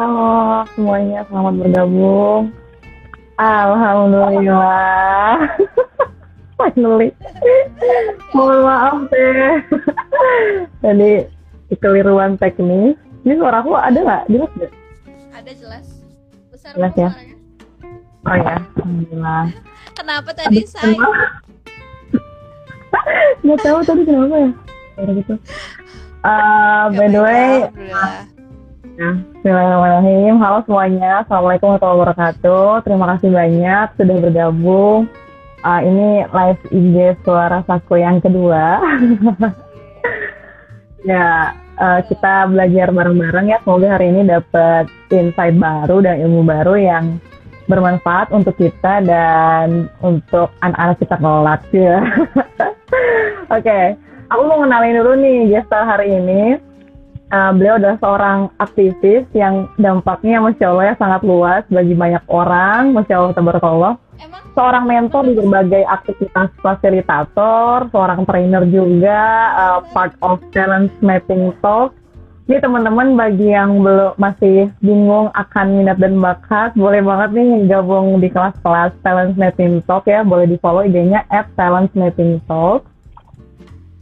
Halo semuanya, selamat bergabung. Alhamdulillah. Finally. Mohon maaf deh. Jadi kekeliruan teknis. Ini suara aku ada nggak? Jelas nggak? Ada jelas. Besar Jelas ya? suaranya. Oh ya, alhamdulillah. Kenapa tadi saya? Nggak tahu tadi kenapa ya? Suara gitu. Uh, by the way, Bismillahirrahmanirrahim. Halo semuanya. Assalamualaikum warahmatullahi wabarakatuh. Terima kasih banyak sudah bergabung. Ah, ini live IG Suara Saku yang kedua. ya, eh, kita belajar bareng-bareng ya. Semoga hari ini dapat insight baru dan ilmu baru yang bermanfaat untuk kita dan untuk anak-anak kita kelak ya. Oke, aku mau kenalin dulu nih gestar hari ini. Uh, beliau adalah seorang aktivis yang dampaknya Masya Allah ya sangat luas bagi banyak orang, Masya Allah, tabarakallah. Seorang mentor di berbagai aktivitas fasilitator, seorang trainer juga, uh, part of talent mapping talk. Ini teman-teman bagi yang belum masih bingung akan minat dan bakat, boleh banget nih gabung di kelas-kelas talent mapping talk ya, boleh di follow IG-nya at talent mapping talk.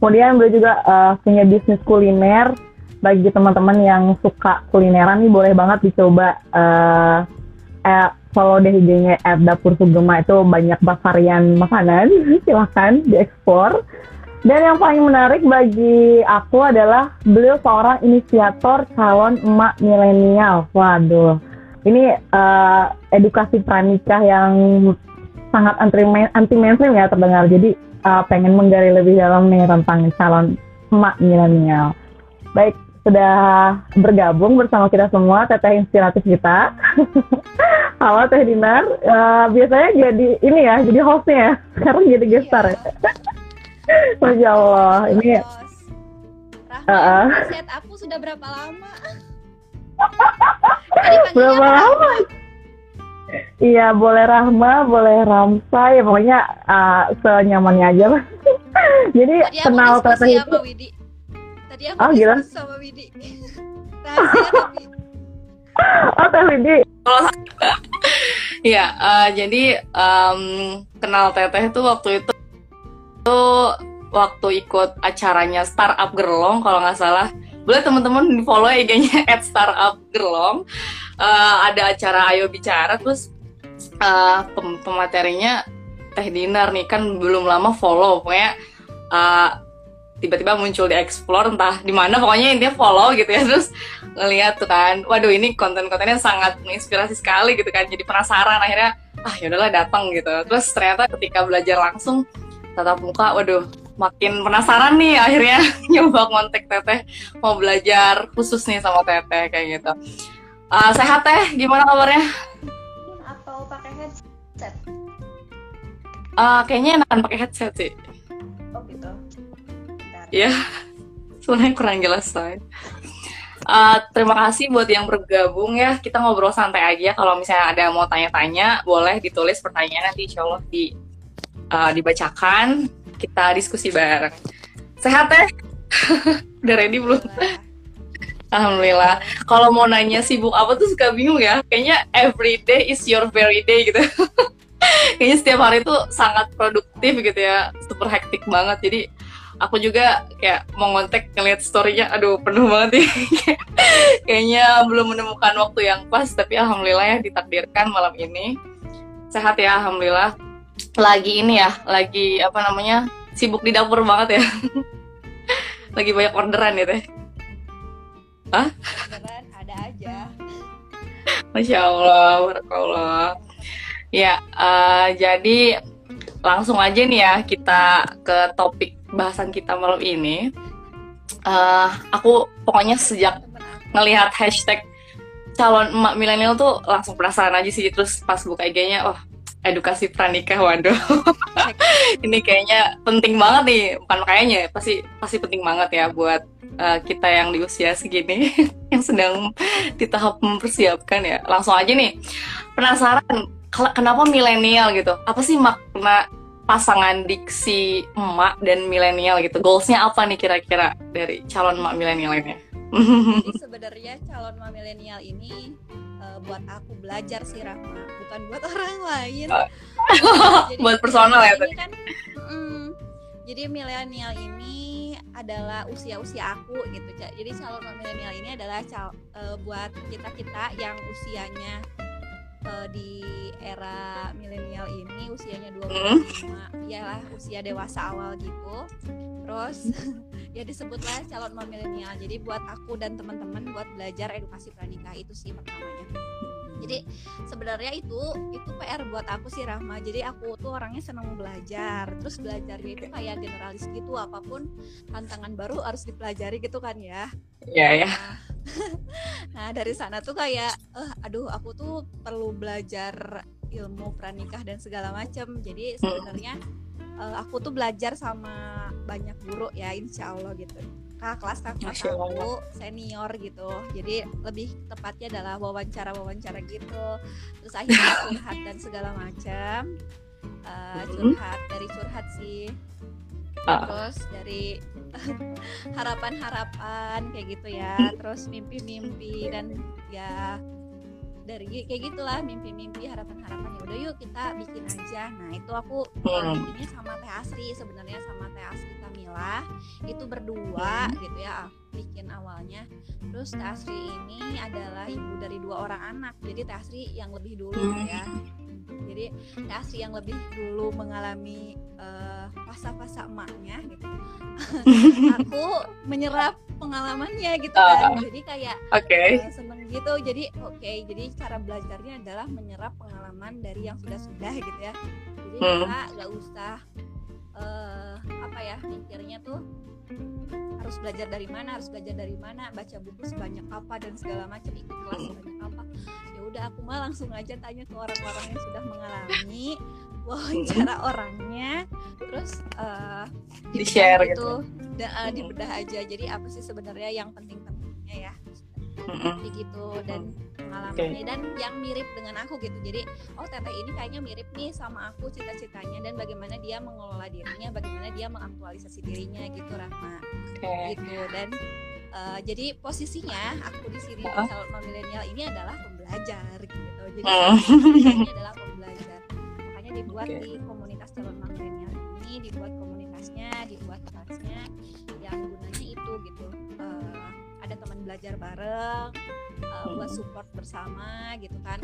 Kemudian beliau juga uh, punya bisnis kuliner, bagi teman-teman yang suka kulineran nih boleh banget dicoba eh eh, follow deh IG-nya dapur sugema. Itu banyak varian makanan silahkan dieksplor dan yang paling menarik bagi aku adalah beliau seorang inisiator calon emak milenial. Waduh. Ini eh, edukasi pranikah yang sangat anti anti mainstream ya terdengar. Jadi eh, pengen menggali lebih dalam nih tentang calon emak milenial. Baik sudah bergabung bersama kita semua teteh inspiratif kita. Halo Teh Dinar, Eh, biasanya jadi ini ya, jadi hostnya ya. Sekarang jadi gestar ya. Masya Allah, ini. Rahma, Heeh. set aku sudah berapa lama? Berapa apa? lama? Iya, boleh Rahma, boleh Ramsa, ya pokoknya eh, senyamannya aja lah. jadi Tadi kenal Teteh itu, Widi. Tadi aku Oh, gila. sama Widi. Rahasia kami. oh Teh Widi, Iya, eh, jadi em, kenal Teteh tuh waktu itu tuh waktu ikut acaranya Startup Gerlong kalau nggak salah. Boleh teman-teman di follow IG-nya at Startup Gerlong. Eh, ada acara Ayo Bicara terus eh, pem- pematerinya Teh Dinar nih kan belum lama follow pokoknya eh, tiba-tiba muncul di explore entah di mana pokoknya intinya follow gitu ya. Terus ngeliat tuh kan waduh ini konten-kontennya sangat menginspirasi sekali gitu kan jadi penasaran akhirnya ah yaudahlah datang gitu. Terus ternyata ketika belajar langsung tatap muka waduh makin penasaran nih akhirnya nyoba kontak teteh mau belajar khusus nih sama teteh kayak gitu. Ah, sehat teh? Gimana kabarnya? Atau pakai headset? Ah, kayaknya enakan pakai headset sih. Ya sebenarnya kurang jelas say. Uh, terima kasih buat yang bergabung ya kita ngobrol santai aja kalau misalnya ada yang mau tanya-tanya boleh ditulis pertanyaan nanti insya Allah di uh, dibacakan kita diskusi bareng sehat teh udah ready belum Alhamdulillah. Kalau mau nanya sibuk apa tuh suka bingung ya. Kayaknya every day is your very day gitu. Kayaknya setiap hari tuh sangat produktif gitu ya. Super hektik banget. Jadi aku juga kayak mau ngontek ngeliat story-nya. Aduh penuh banget nih. Kayaknya belum menemukan waktu yang pas. Tapi alhamdulillah ya ditakdirkan malam ini. Sehat ya alhamdulillah. Lagi ini ya. Lagi apa namanya. Sibuk di dapur banget ya. Lagi banyak orderan ya teh. Beneran ada aja. Masya Allah, barakallah. Ya, eh, jadi langsung aja nih ya kita ke topik bahasan kita malam ini. Eh, aku pokoknya sejak ngelihat hashtag calon emak milenial tuh langsung penasaran aja sih. Terus pas buka IG-nya, wah edukasi pranikah, waduh. ini kayaknya penting banget nih, bukan kayaknya, pasti pasti penting banget ya buat eh, kita yang di usia segini yang sedang di tahap mempersiapkan ya. Langsung aja nih, penasaran kenapa milenial gitu? Apa sih makna pasangan diksi emak dan milenial gitu? Goalsnya apa nih kira-kira dari calon emak milenial ini? Sebenarnya calon mama milenial ini eh, buat aku belajar sih Rahma, bukan buat orang lain. Oh. Jadi Buat personal ya, ini kan, mm, jadi milenial ini adalah usia-usia aku gitu. Ja- Jadi calon mama milenial ini adalah cal- eh, buat kita kita yang usianya eh, di era milenial ini usianya 25 ya lah usia dewasa awal gitu. Terus ya disebutlah calon mom milenial. Jadi buat aku dan teman-teman buat belajar edukasi pranikah itu sih pertamanya jadi sebenarnya itu itu PR buat aku sih Rahma jadi aku tuh orangnya senang belajar terus belajarnya itu kayak generalis gitu apa pun tantangan baru harus dipelajari gitu kan ya Iya ya. Nah, nah dari sana tuh kayak, eh, aduh aku tuh perlu belajar ilmu pranikah dan segala macam. Jadi sebenarnya eh, aku tuh belajar sama banyak guru ya, insya Allah gitu. Kak kelas kak kelas Masya Allah. aku senior gitu. Jadi lebih tepatnya adalah wawancara wawancara gitu. Terus akhirnya curhat dan segala macam. Eh, Mhm. curhat dari curhat sih Ah. terus dari harapan-harapan kayak gitu ya terus mimpi-mimpi dan ya dari kayak gitulah mimpi-mimpi harapan-harapan ya udah yuk kita bikin aja nah itu aku uh, Hmm. bikinnya sama Teh Asri sebenarnya sama Teh Asri Itu berdua gitu ya bikin awalnya terus Teh Asri ini adalah ibu dari dua orang anak jadi Teh Asri yang lebih dulu Hmm. ya jadi Teh Asri yang lebih dulu mengalami eh, fasa-fasa emaknya gitu aku menyerap pengalamannya gitu kan Ah. jadi kayak Oke. eh, seneng gitu jadi oke jadi cara belajarnya adalah menyerap pengalaman dari yang sudah-sudah gitu ya jadi Hmm. kita nggak usah eh, apa ya mikirnya tuh harus belajar dari mana harus belajar dari mana baca buku sebanyak apa dan segala macam ikut kelas sebanyak apa ya udah aku mah langsung aja tanya ke orang-orang yang sudah mengalami wawancara orangnya terus eh, Di-share dibedah gitu. dan eh, dibedah aja jadi apa sih sebenarnya yang penting-pentingnya ya. Kayak gitu dan pengalamannya dan yang mirip dengan aku gitu. Jadi oh teteh ini kayaknya mirip nih sama aku cita-citanya dan bagaimana dia mengelola dirinya bagaimana dia mengaktualisasi dirinya gitu Rahma. Oke. gitu dan eh, jadi posisinya aku di sini calon milenial ini adalah pembelajar gitu. Jadi Hmm. posisinya adalah pembelajar. Makanya dibuat Oke. di komunitas calon milenial ini dibuat komunitasnya dibuat kelasnya yang gunanya itu gitu. Eh, ada teman belajar bareng eh, buat support bersama gitu kan.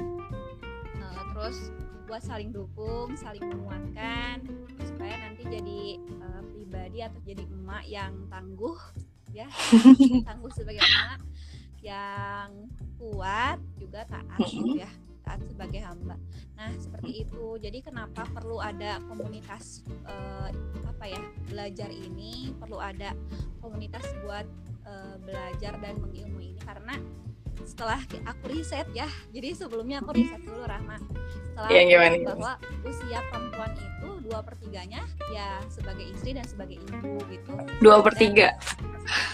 Eh, terus buat saling dukung saling menguatkan supaya nanti jadi eh, pribadi atau jadi emak yang tangguh ya. Tangguh sebagai emak yang kuat juga taat gitu ya. Taat sebagai hamba. Nah seperti itu. Jadi kenapa perlu ada komunitas eh, apa ya belajar ini? Perlu ada komunitas buat eh, belajar dan mengilmu ini karena setelah aku riset ya jadi sebelumnya aku riset dulu Rahma setelah aku gimana, bahwa usia perempuan itu dua pertiganya ya sebagai istri dan sebagai ibu gitu Dua per tiga.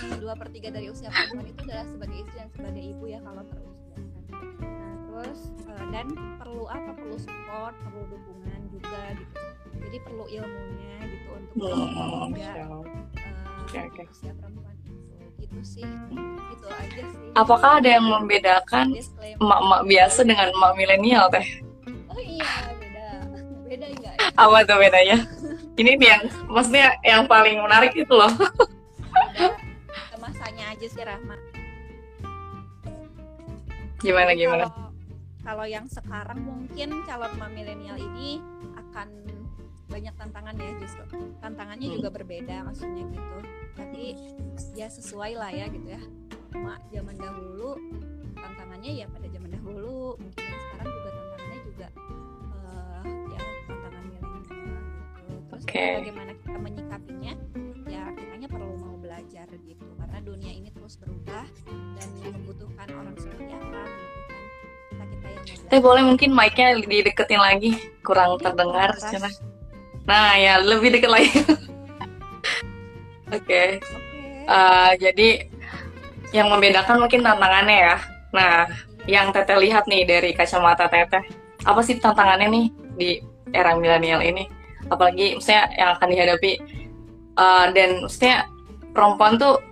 Hmm, dua per tiga dari usia perempuan itu adalah sebagai istri dan sebagai ibu ya kalau terusia kan. Nah terus eh, dan perlu apa? Perlu support, perlu dukungan juga gitu. Jadi perlu ilmunya gitu untuk menjaga Allah. eh, Oke, oke. usia perempuan. Gitu sih. Itu aja sih. Apakah ada yang membedakan emak-emak biasa dengan emak milenial teh? Oh iya beda. Beda enggak? Apa tuh bedanya? Ini nih yang maksudnya yang paling menarik itu loh. Beda. Kemasannya aja sih Rahma. Gimana gimana? Kalau, kalau yang sekarang mungkin calon mom milenial ini akan banyak tantangan ya justru. Tantangannya Hmm. juga berbeda maksudnya gitu. Tapi ya sesuai lah ya gitu ya. Mak zaman dahulu tantangannya ya pada zaman dahulu. Mungkin yang sekarang juga tantangannya juga eh, ya tantangan milenial gitu. Terus Oke. bagaimana kita menyikapinya? Ya kitanya perlu mau belajar gitu karena dunia ini terus berubah dan membutuhkan orang seperti apa membutuhkan kita kita yang belajar. boleh mungkin mic-nya dideketin lagi, kurang Ini terdengar. keras. Nah ya lebih deket lagi. Oke. Eh, jadi yang membedakan mungkin tantangannya ya. Nah, yang Teteh lihat nih dari kacamata Teteh, apa sih tantangannya nih di era milenial ini? Apalagi misalnya yang akan dihadapi eh, dan maksudnya perempuan tuh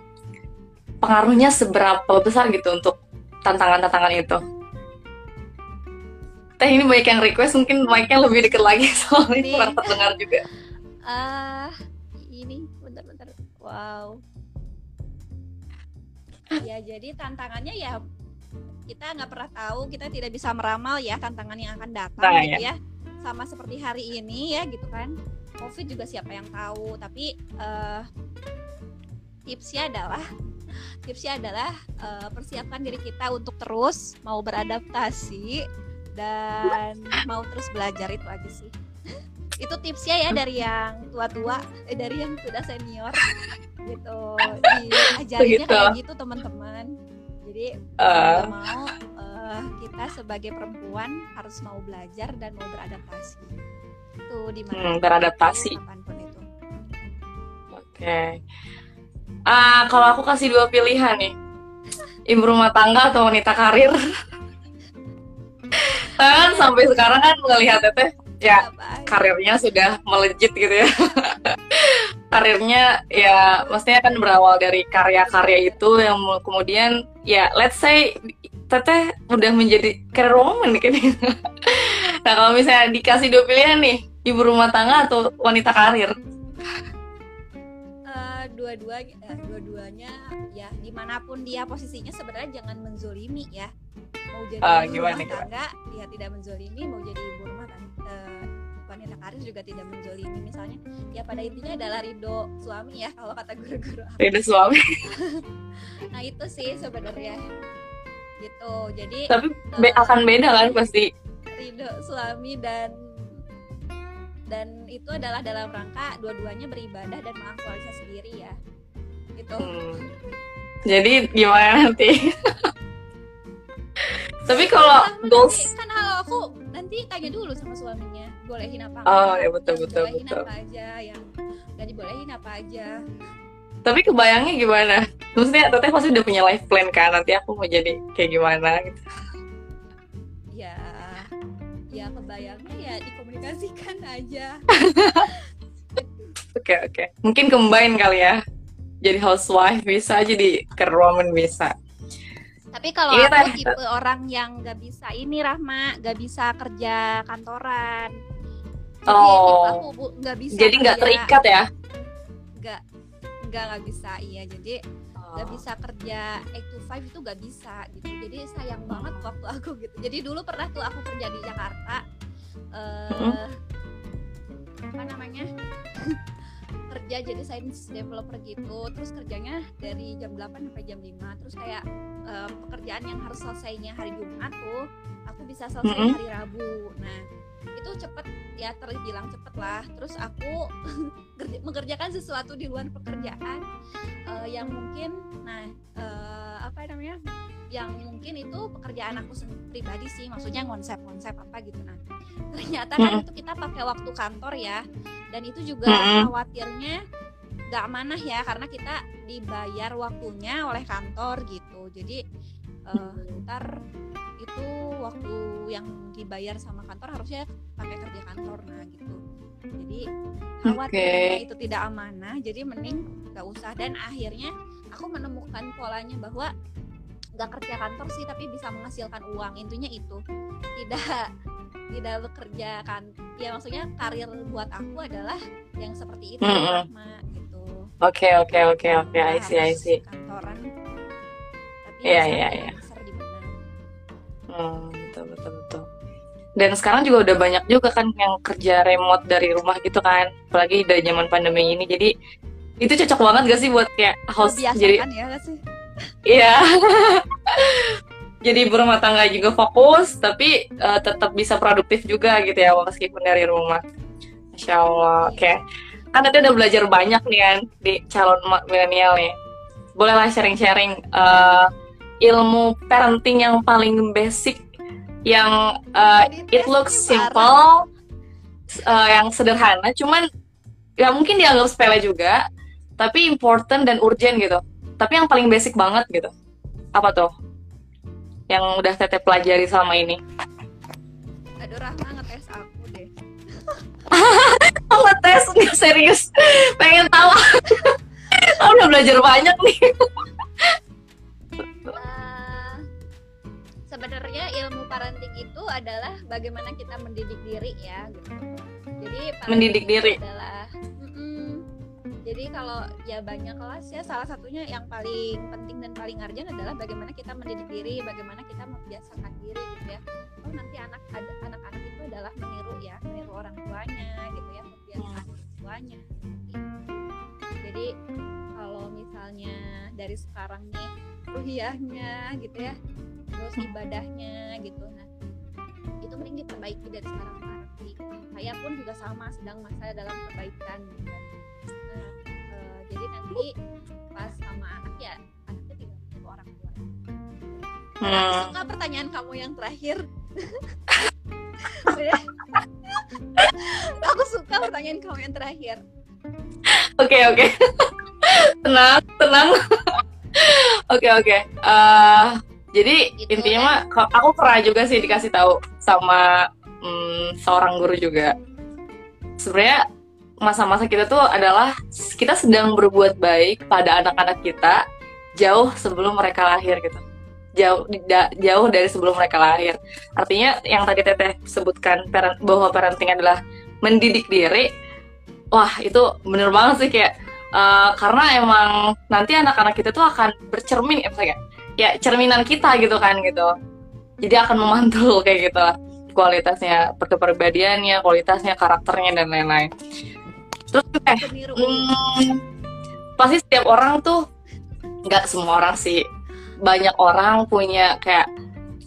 pengaruhnya seberapa besar gitu untuk tantangan-tantangan itu? Teh ini banyak yang request mungkin mic-nya lebih deket lagi soalnya kurang terdengar juga. ah ini bentar-bentar wow. Ya jadi tantangannya ya kita nggak pernah tahu kita tidak bisa meramal ya tantangan yang akan datang Nah, gitu ya. Sama seperti hari ini ya gitu kan. Covid juga siapa yang tahu tapi eh, tipsnya adalah tipsnya adalah eh, persiapkan diri kita untuk terus mau beradaptasi dan mau terus belajar itu aja sih itu tipsnya ya dari yang tua-tua eh, dari yang sudah senior gitu diajarinnya Begitu. kayak gitu teman-teman jadi Eh. mau eh, kita sebagai perempuan harus mau belajar dan mau beradaptasi itu di mana Hmm, beradaptasi. kapan pun itu Oke. Ah, kalau aku kasih dua pilihan nih. Ibu rumah tangga atau wanita karir? kan sampai sekarang kan ngelihat teteh ya aja. karirnya sudah melejit gitu ya. karirnya ya maksudnya kan berawal dari karya-karya itu yang mu- kemudian ya let's say teteh udah menjadi career woman nih kayaknya. nah kalau misalnya dikasih dua pilihan nih, ibu rumah tangga atau wanita karir? Dua-duanya eh, dua-duanya ya di mana pun dia posisinya sebenarnya jangan menzolimi ya mau jadi Ah, ibu gimana, rumah gimana? tangga ya tidak menzolimi mau jadi ibu rumah tangga eh, wanita karir juga tidak menzolimi misalnya ya pada intinya adalah ridho suami ya kalau kata guru-guru. Beda suami. nah itu sih sebenarnya gitu jadi Tapi be- eh, akan beda kan pasti. ridho suami dan dan itu adalah dalam rangka dua-duanya beribadah dan mengaktualisasi diri ya gitu Hmm. Jadi gimana nanti? Tapi kalau goals kan kalau aku nanti tanya dulu sama suaminya bolehin apa Oh, ya betul, betul, dibolehin betul. apa aja yang gak dibolehin apa aja tapi kebayangnya gimana? Maksudnya teteh pasti udah punya life plan kan nanti aku mau jadi kayak gimana gitu. ya ya kebayangnya dikomunikasikan aja Oke oke. Mungkin combine kali ya. Jadi housewife bisa, jadi career woman bisa. tapi kalau Iya, aku Teh. tipe orang yang gak bisa ini Rahma gak bisa kerja kantoran jadi Oh. aku bu, gak bisa Jadi nggak terikat ya? nggak nggak nggak bisa iya jadi nggak Oh. bisa kerja 8 to 5 itu nggak bisa gitu jadi sayang banget waktu aku gitu jadi dulu pernah tuh aku kerja di Jakarta Mm-mm. apa namanya? Kerja jadi science developer gitu. Terus kerjanya dari jam 8 sampai jam 5 terus kayak eh, pekerjaan yang harus selesainya hari Jumat tuh aku bisa selesai Mm-mm. hari Rabu. Nah itu cepet ya terbilang cepet lah. Terus aku mengerjakan sesuatu di luar pekerjaan eh, yang mungkin nah eh, apa namanya yang mungkin itu pekerjaan aku pribadi sih maksudnya konsep-konsep apa gitu. Nah ternyata kan itu kita pakai waktu kantor ya dan itu juga khawatirnya nggak amanah ya karena kita dibayar waktunya oleh kantor gitu. Jadi eh, ntar itu waktu yang dibayar sama kantor harusnya pakai kerja kantor nah gitu. Jadi khawatirnya Oke. itu tidak amanah jadi mending nggak usah. Dan akhirnya aku menemukan polanya bahwa nggak kerja kantor sih tapi bisa menghasilkan uang intinya itu tidak tidak bekerja kan ya maksudnya karir buat aku adalah yang seperti itu Mm-mm. Rahma gitu Oke oke oke oke. I Nggak see I harus see. kantoran tapi Iya, iya, iya. besar di mana Hmm, betul betul betul. Dan sekarang juga udah banyak juga kan yang kerja remote dari rumah gitu kan. Apalagi dari zaman pandemi ini. Jadi itu cocok banget gak sih buat kayak host jadi kan ya sih Iya. Jadi berumah tangga juga fokus, tapi eh, tetap bisa produktif juga gitu ya, meskipun dari rumah. Masya Allah. Oke. Kan tadi udah belajar banyak nih kan di calon milenial nih. Bolehlah sharing-sharing eh, ilmu parenting yang paling basic, yang eh, it looks simple, eh, yang sederhana, cuman ya mungkin dianggap sepele juga, tapi important dan urgent gitu tapi yang paling basic banget gitu. Apa tuh? Yang udah teteh pelajari selama ini. Aduh Rahma ngetes aku deh. Ngetes nggak serius. Pengen tahu. Aku udah belajar banyak nih. Uh, sebenarnya ilmu parenting itu adalah bagaimana kita mendidik diri ya gitu. jadi mendidik diri. adalah jadi kalau ya banyak kelas ya salah satunya yang paling penting dan paling urgent adalah bagaimana kita mendidik diri, bagaimana kita membiasakan diri gitu ya. Oh nanti anak ada anak-anak itu adalah meniru ya, meniru orang tuanya gitu ya, membiasakan orang tuanya. Jadi kalau misalnya dari sekarang nih ruhiyahnya gitu ya, terus ibadahnya gitu, nah itu mending diperbaiki dari sekarang nanti. Saya pun juga sama sedang masa dalam perbaikan. Gitu kan. Nah, jadi nanti pas sama anak ya anaknya tinggal ke orang tua. Hmm. suka pertanyaan kamu yang terakhir. Aku suka pertanyaan kamu yang terakhir. Oke oke. tenang tenang. Oke oke. Eh, jadi Gitu intinya mah ko- aku pernah juga sih dikasih tahu sama mm, seorang guru juga. Sebenarnya masa-masa kita tuh adalah kita sedang berbuat baik pada anak-anak kita jauh sebelum mereka lahir gitu. Jauh da- jauh dari sebelum mereka lahir. Artinya yang tadi Teteh sebutkan parent, bahwa parenting adalah mendidik diri. Wah, itu bener banget sih kayak eh, karena emang nanti anak-anak kita tuh akan bercermin ya misalnya ya cerminan kita gitu kan gitu jadi akan memantul kayak gitu lah kualitasnya kepribadiannya kualitasnya karakternya dan lain-lain terus eh Peniru. hmm, pasti setiap orang tuh nggak semua orang sih banyak orang punya kayak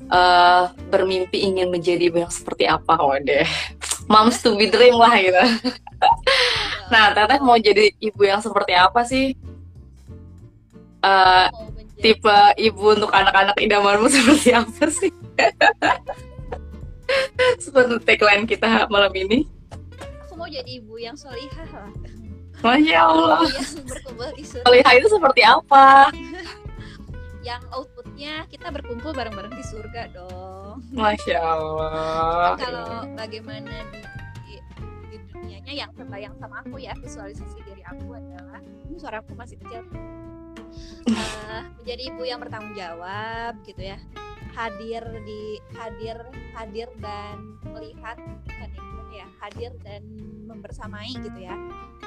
eh bermimpi ingin menjadi yang seperti apa oh deh moms to be dream lah gitu nah teteh mau jadi ibu yang seperti apa sih Eh, menjadi- tipe ibu untuk anak-anak idamanmu seperti apa sih? seperti tagline kita malam ini. Mau jadi ibu yang solihah lah. Masya Allah. yang berkumpul di surga. Solihah itu seperti apa? Yang outputnya kita berkumpul bareng-bareng di surga dong. Masya Allah. Kalau bagaimana di, di, di dunianya yang terbayang sama aku ya visualisasi diri aku adalah ini suara aku masih kecil. Eh, menjadi ibu yang bertanggung jawab gitu ya hadir di hadir hadir dan melihat bukan ya, bukan ya hadir dan membersamai gitu ya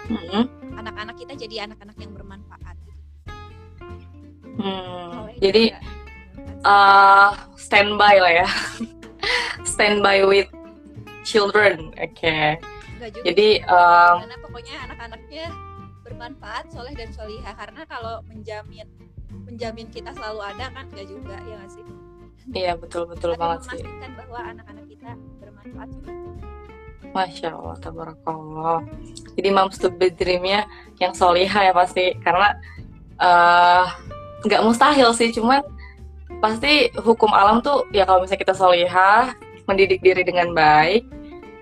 Hmm, anak-anak kita jadi anak-anak yang bermanfaat gitu. hmm. Jadi juga. uh, standby lah ya. standby with children. Oke. Juga Jadi um, karena pokoknya anak-anaknya bermanfaat soleh dan solihah karena kalau menjamin menjamin kita selalu ada kan enggak juga ya nggak sih iya betul betul tapi banget sih. memastikan bahwa anak-anak kita bermanfaat juga. Masya Allah, tabarakallah. Jadi moms to be dream-nya yang solihah ya pasti. Karena eh, nggak mustahil sih, cuman pasti hukum alam tuh ya kalau misalnya kita solihah, mendidik diri dengan baik,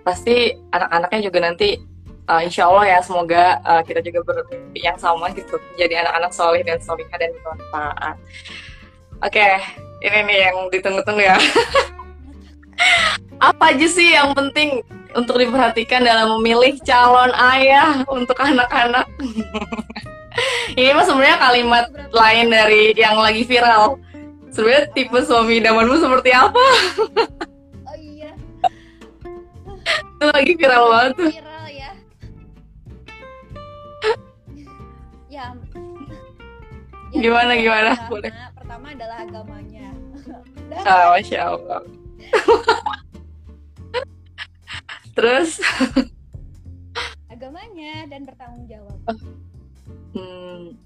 pasti anak-anaknya juga nanti eh, insya Allah ya semoga eh, kita juga bermimpi yang sama gitu. Jadi anak-anak solih dan solihah dan bermanfaat. Oke, ini nih yang ditunggu-tunggu ya. Apa aja sih yang penting untuk diperhatikan dalam memilih calon ayah untuk anak-anak. Ini mah sebenarnya kalimat lain dari yang lagi viral. Sebenarnya tipe suami idamanmu seperti apa? oh iya Itu lagi viral banget tuh. viral ya ya Ya, Gimana, gimana? pertama- Boleh. pertama adalah agamanya Ah, Masya Allah. Terus, agamanya dan bertanggung jawab hmm,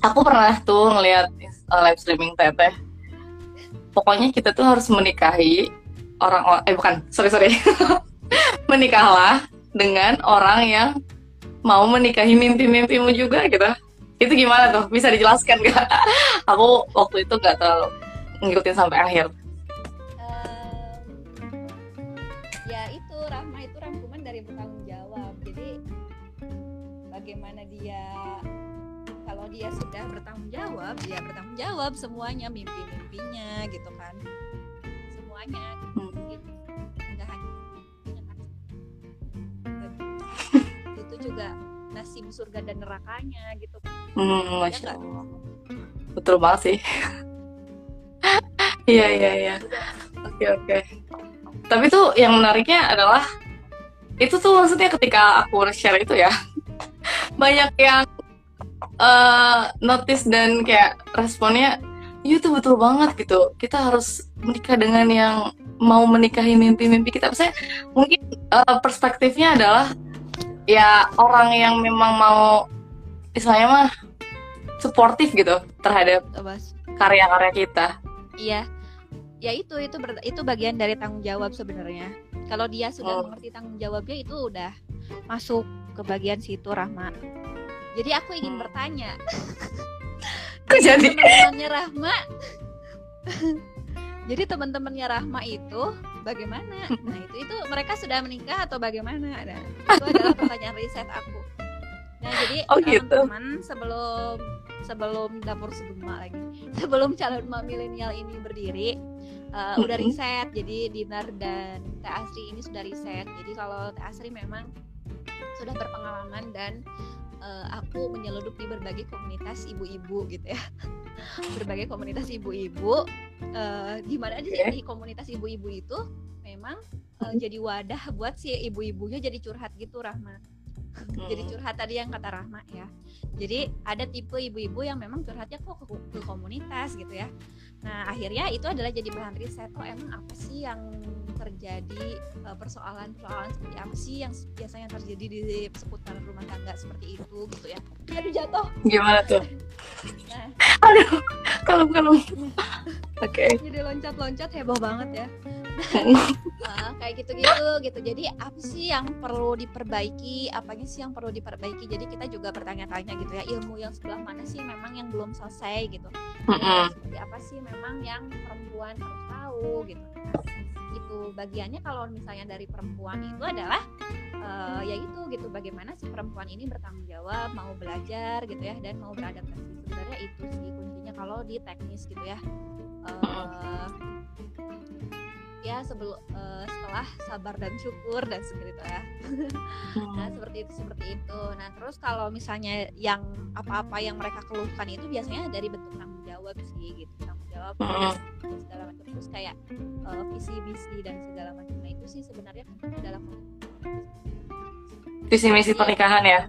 aku pernah tuh ngeliat uh, live streaming teteh. Pokoknya kita tuh harus menikahi orang, eh bukan, sorry sorry, menikahlah dengan orang yang mau menikahi mimpi-mimpimu juga gitu. Itu gimana tuh? Bisa dijelaskan gak? aku waktu itu gak terlalu ngikutin sampai akhir. Jawab dia bertanggung jawab semuanya mimpi-mimpinya gitu kan semuanya gitu. nggak hanya itu juga nasib surga dan nerakanya gitu Hmm, Ya Masya? Allah. Betul banget sih. Iya, iya, iya. Oke oke. Tapi tuh yang menariknya adalah itu tuh maksudnya ketika aku share itu ya banyak yang uh, notice dan kayak responnya iya tuh betul banget gitu. Kita harus menikah dengan yang mau menikahi mimpi-mimpi kita. Saya mungkin uh, perspektifnya adalah ya orang yang memang mau istilahnya mah suportif gitu terhadap karya-karya kita. Iya. Ya itu itu ber, itu bagian dari tanggung jawab sebenarnya. Kalau dia sudah oh. mengerti tanggung jawabnya itu udah masuk ke bagian situ Rahma jadi aku ingin bertanya. Jadi? Teman-temannya Rahma. Jadi teman-temannya Rahma itu bagaimana? Nah itu itu mereka sudah menikah atau bagaimana? Nah, itu adalah pertanyaan riset aku. Nah jadi oh, gitu. teman-teman sebelum sebelum dapur segema lagi sebelum calon milenial ini berdiri uh, udah riset. Jadi Dinar dan Teh Asri ini sudah riset. Jadi kalau Teh Asri memang sudah berpengalaman dan uh, aku menyeludup di berbagai komunitas ibu-ibu gitu ya. Berbagai komunitas ibu-ibu uh, gimana aja sih di komunitas ibu-ibu itu? Memang uh, jadi wadah buat si ibu-ibunya jadi curhat gitu Rahma jadi curhat tadi yang kata Rahma ya jadi ada tipe ibu-ibu yang memang curhatnya kok ke, ke komunitas gitu ya Nah, akhirnya itu adalah jadi bahan riset. Oh, emang apa sih yang terjadi eh, persoalan-persoalan seperti apa sih yang biasanya terjadi di seputar rumah tangga seperti itu gitu ya. Aduh jatuh. Gimana tuh? Nah. Aduh, kalem kalem. Oke. Okay. Jadi loncat-loncat heboh banget ya. Nah, kayak gitu-gitu gitu. Jadi apa sih yang perlu diperbaiki? Apanya sih yang perlu diperbaiki? Jadi kita juga bertanya-tanya gitu ya, ilmu yang sebelah mana sih memang yang belum selesai gitu. -hmm. Seperti apa sih memang yang perempuan harus tahu gitu. Nah, itu bagiannya kalau misalnya dari perempuan itu adalah uh, ya itu gitu bagaimana si perempuan ini bertanggung jawab mau belajar gitu ya dan mau beradaptasi sebenarnya itu sih kuncinya kalau di teknis gitu ya uh, ya sebelum uh, setelah sabar dan syukur dan seperti itu ya. Nah seperti itu seperti itu. Nah terus kalau misalnya yang apa-apa yang mereka keluhkan itu biasanya dari bentuk tanggung jawab sih gitu. Tanggung jawab segala macam. Terus kayak uh, visi misi dan segala macam nah itu sih sebenarnya dalam visi misi pernikahan ya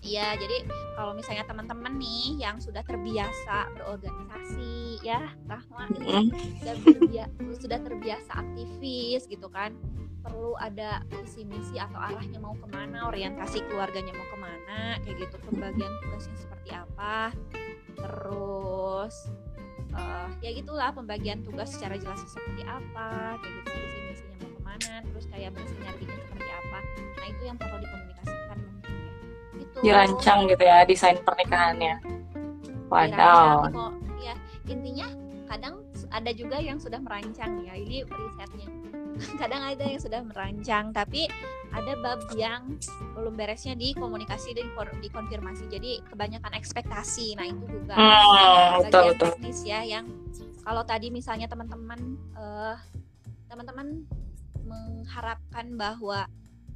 Iya, jadi kalau misalnya teman-teman nih yang sudah terbiasa berorganisasi, ya, Rahma, sudah, terbiasa, sudah terbiasa aktivis gitu kan, perlu ada visi misi atau arahnya mau ke mana, orientasi keluarganya mau ke mana, kayak gitu, pembagian tugasnya seperti apa, terus uh, ya gitulah pembagian tugas secara jelas seperti apa, kayak gitu, visi misinya mau ke mana, terus kayak bersinerginya seperti apa, nah itu yang perlu gitu. Dirancang gitu ya desain pernikahannya. Waduh ya intinya kadang ada juga yang sudah merancang ya ini risetnya. Kadang ada yang sudah merancang tapi ada bab yang belum beresnya di komunikasi dan dikonfirmasi. Jadi kebanyakan ekspektasi nah itu juga hmm, betul, betul. teknis ya yang kalau tadi misalnya teman-teman uh, teman-teman mengharapkan bahwa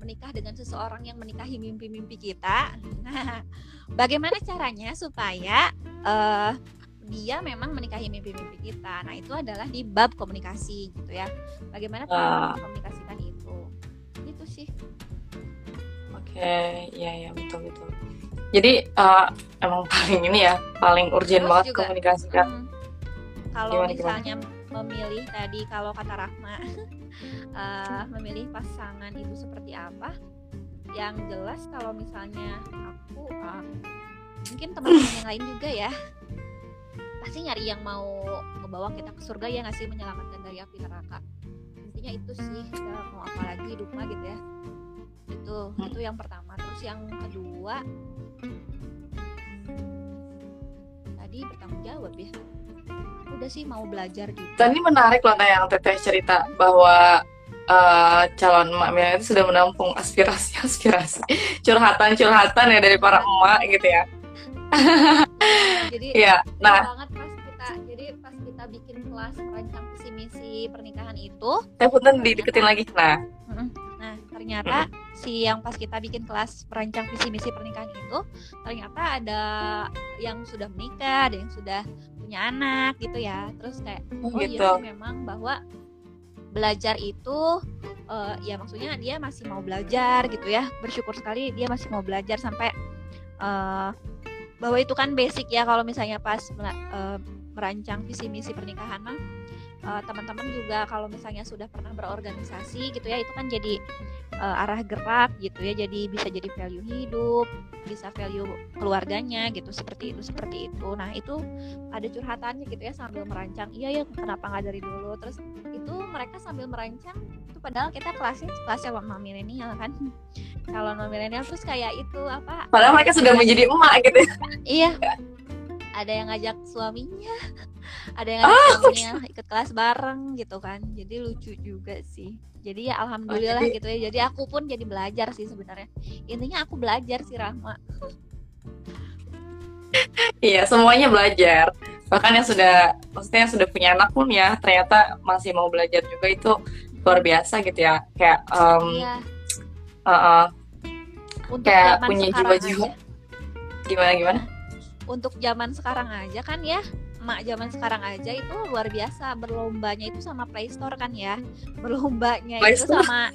menikah dengan seseorang yang menikahi mimpi-mimpi kita. Nah, bagaimana caranya supaya uh, dia memang menikahi mimpi-mimpi kita? Nah, itu adalah di bab komunikasi gitu ya. Bagaimana cara uh. mengkomunikasikan itu? Itu sih. Oke, okay. ya ya betul betul. Jadi uh, emang paling ini ya, paling urgent banget juga, komunikasikan. Hmm, kalau misalnya gimana? memilih tadi kalau kata Rahma uh, memilih pasangan itu seperti apa yang jelas kalau misalnya aku uh, mungkin teman-teman yang lain juga ya pasti nyari yang mau membawa kita ke surga ya ngasih menyelamatkan dari api neraka. Intinya itu sih kita mau apa lagi hidup mah gitu ya. Itu itu yang pertama. Terus yang kedua tadi bertanggung jawab ya udah sih mau belajar juga. Tadi menarik loh yang Teteh cerita bahwa uh, calon emak itu sudah menampung aspirasi-aspirasi, curhatan-curhatan ya dari para emak gitu ya. jadi ya, nah banget pas kita jadi pas kita bikin kelas merancang visi misi pernikahan itu. Saya pun dideketin lagi. Nah, nah ternyata hmm. si yang pas kita bikin kelas merancang visi misi pernikahan itu ternyata ada yang sudah menikah, ada yang sudah punya anak gitu ya. Terus kayak oh, oh iya gitu. iya memang bahwa belajar itu uh, ya maksudnya dia masih mau belajar gitu ya. Bersyukur sekali dia masih mau belajar sampai uh, bahwa itu kan basic ya kalau misalnya pas uh, merancang visi misi pernikahan mah uh, teman-teman juga kalau misalnya sudah pernah berorganisasi gitu ya itu kan jadi uh, arah gerak gitu ya. Jadi bisa jadi value hidup bisa value keluarganya gitu seperti itu seperti itu. Nah itu ada curhatannya gitu ya sambil merancang iya ya kenapa nggak dari dulu? Terus itu mereka sambil merancang itu padahal kita kelasnya kelasnya non milenial kan. Kalau non milenial terus kayak itu apa? Padahal mereka sudah menjadi emak gitu ya. iya ada yang ngajak suaminya ada yang ngajak oh, suaminya ikut kelas bareng gitu kan. Jadi lucu juga sih. Jadi ya alhamdulillah oh, jadi... gitu ya. Jadi aku pun jadi belajar sih sebenarnya. Intinya aku belajar sih Rahma. Iya semuanya belajar. Bahkan yang sudah maksudnya yang sudah punya anak pun ya ternyata masih mau belajar juga itu luar biasa gitu ya. Kayak um, iya. uh -uh, kayak punya jiwa-jiwa. gimana gimana untuk zaman sekarang aja kan ya. Emak zaman sekarang aja itu luar biasa berlombanya itu sama Play Store kan ya. Berlombanya Play itu sama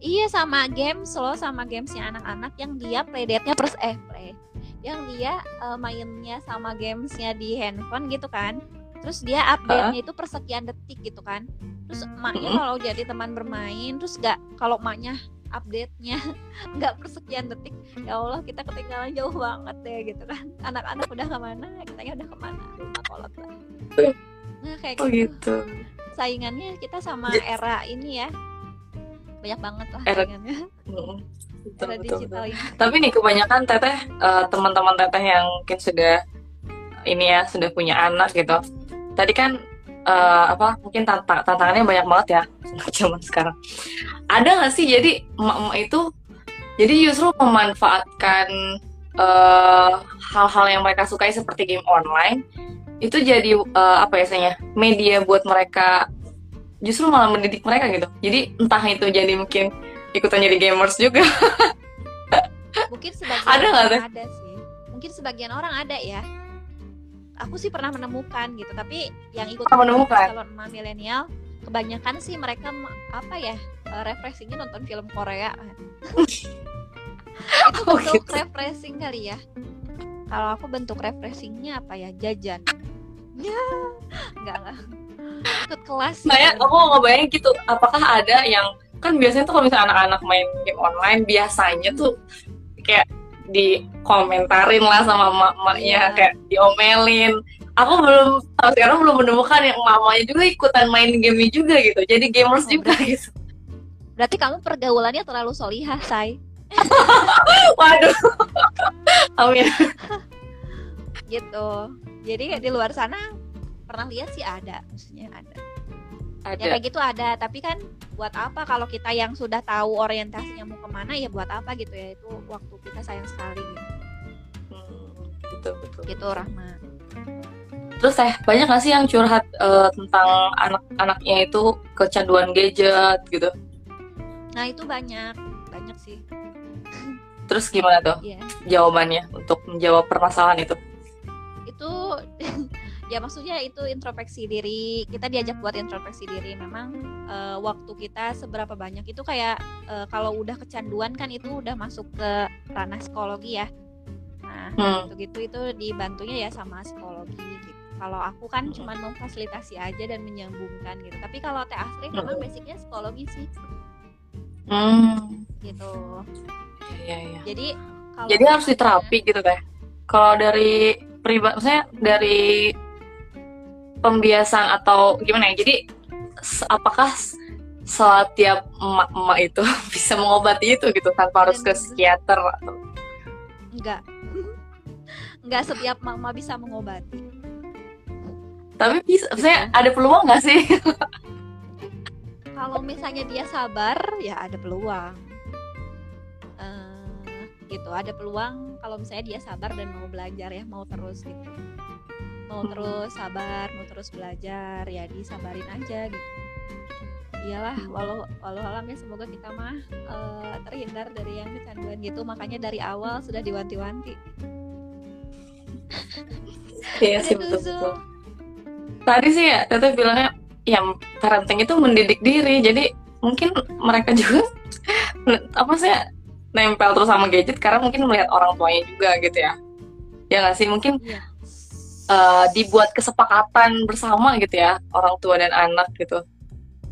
iya sama games loh sama gamesnya anak-anak yang dia playdate-nya pers eh play. Yang dia uh, mainnya sama gamesnya di handphone gitu kan. Terus dia update-nya itu persekian detik gitu kan. Terus emaknya kalau jadi teman bermain terus gak kalau emaknya update-nya. Nggak persekian detik. Ya Allah kita ketinggalan jauh banget deh gitu kan. Anak-anak udah ke mana kitanya udah ke mana? Lupa kolot lah. Nah kayak oh, gitu. gitu. Saingannya kita sama era ini ya. Banyak banget lah era, saingannya. Betul, era betul, digital betul. ini. Tapi nih kebanyakan teteh uh, teman-teman teteh yang mungkin sudah ini ya sudah punya anak gitu. Tadi kan uh, apa mungkin tantang tantangannya banyak banget ya zaman sekarang. Ada nggak sih jadi emak-emak itu jadi justru memanfaatkan eh, hal-hal yang mereka sukai seperti game online itu jadi uh, apa ya media buat mereka justru malah mendidik mereka gitu. Jadi entah itu jadi mungkin ikutan jadi gamers juga. Mungkin sebagian ada nggak ada sih. Mungkin sebagian orang ada ya aku sih pernah menemukan gitu tapi yang ikut menemukan? calon emak milenial kebanyakan sih mereka apa ya uh, refreshingnya nonton film Korea. Itu oh, bentuk gitu. refreshing kali ya. Kalau aku bentuk refreshingnya apa ya jajan. Ya nggak nggak ikut kelas nah ya aku mau ngebayang gitu apakah ada yang kan biasanya tuh kalau misalnya anak-anak main game online biasanya tuh dikomentarin lah sama emak-emaknya yeah. kayak diomelin. Aku belum sampai sekarang belum menemukan yang mamanya juga ikutan main game juga gitu. Jadi gamers oh, juga berarti, gitu. berarti kamu pergaulannya terlalu solihah say waduh. Amin. Gitu. Jadi di luar sana pernah lihat sih ada maksudnya ada ada. Ya kayak gitu ada, tapi kan buat apa kalau kita yang sudah tahu orientasinya mau ke mana ya buat apa gitu ya itu waktu kita sayang sekali gitu. Hmm, betul betul. Gitu Rahma. Terus teh banyak gak sih yang curhat uh, tentang anak-anaknya itu kecanduan gadget gitu? Nah itu banyak, banyak sih. Terus gimana tuh yeah. jawabannya untuk menjawab permasalahan itu? Itu ya maksudnya itu introspeksi diri. Kita diajak buat introspeksi diri. Memang uh, waktu kita seberapa banyak itu kayak uh, kalau udah kecanduan kan itu udah masuk ke ranah psikologi ya. Nah hmm. gitu gitu itu dibantunya ya sama psikologi gitu. Kalau aku kan cuma memfasilitasi aja dan menyambungkan gitu. Tapi kalau teh asri memang hmm. basicnya psikologi sih. Hmm. gitu. Ya, ya. jadi kalau jadi harus diterapi gitu teh. Kalau dari pribadi saya dari pembiasaan atau gimana ya? Jadi apakah setiap emak-emak itu bisa mengobati itu gitu tanpa harus ke psikiater atau? Enggak. Enggak setiap emak bisa mengobati. Tapi bisa saya ada peluang nggak sih? Kalau misalnya dia sabar ya ada peluang. Uh, gitu ada peluang kalau misalnya dia sabar dan mau belajar ya mau terus gitu mau terus sabar mau terus belajar ya disabarin aja gitu. Iyalah walau walau alam ya semoga kita mah uh, terhindar dari yang kecanduan gitu. Makanya dari awal sudah diwanti-wanti. Iya sih betul, betul. Tadi sih ya teteh bilangnya ya parenting itu mendidik diri. Jadi mungkin mereka juga apa sih nempel terus sama gadget karena mungkin melihat orang tuanya juga gitu ya. Ya nggak sih? Mungkin Iya. Uh, dibuat kesepakatan bersama gitu ya orang tua dan anak gitu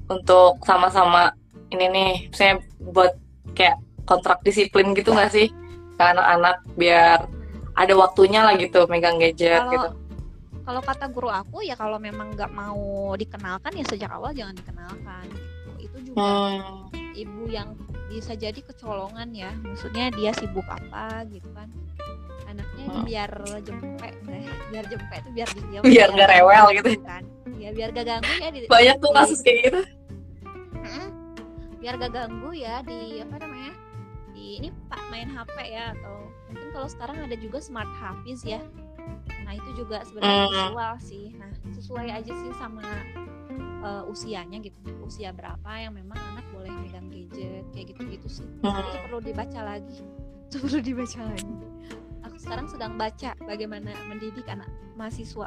untuk sama-sama ini nih saya buat kayak kontrak disiplin gitu nggak sih ke anak-anak biar ada waktunya lah gitu megang gadget Kalau gitu kalau kata guru aku ya kalau memang nggak mau dikenalkan ya sejak awal jangan dikenalkan. Gitu. Itu juga hmm, ibu yang bisa jadi kecolongan ya. Maksudnya dia sibuk apa gitu kan. Anaknya Hmm. biar jempek deh, biar jempek itu biar diam. Biar nggak rewel gitu. kan. Ya biar gak ganggu ya di, banyak tuh kasus kayak gitu Mm-mm. biar gak ganggu ya di apa namanya di ini pak main HP ya atau mungkin kalau sekarang ada juga smart hafiz ya nah itu juga sebenarnya Hmm. visual sih nah sesuai aja sih sama uh, usianya gitu usia berapa yang memang anak boleh megang gadget kayak gitu gitu sih Hmm. itu perlu dibaca lagi itu perlu dibaca lagi aku sekarang sedang baca bagaimana mendidik anak mahasiswa.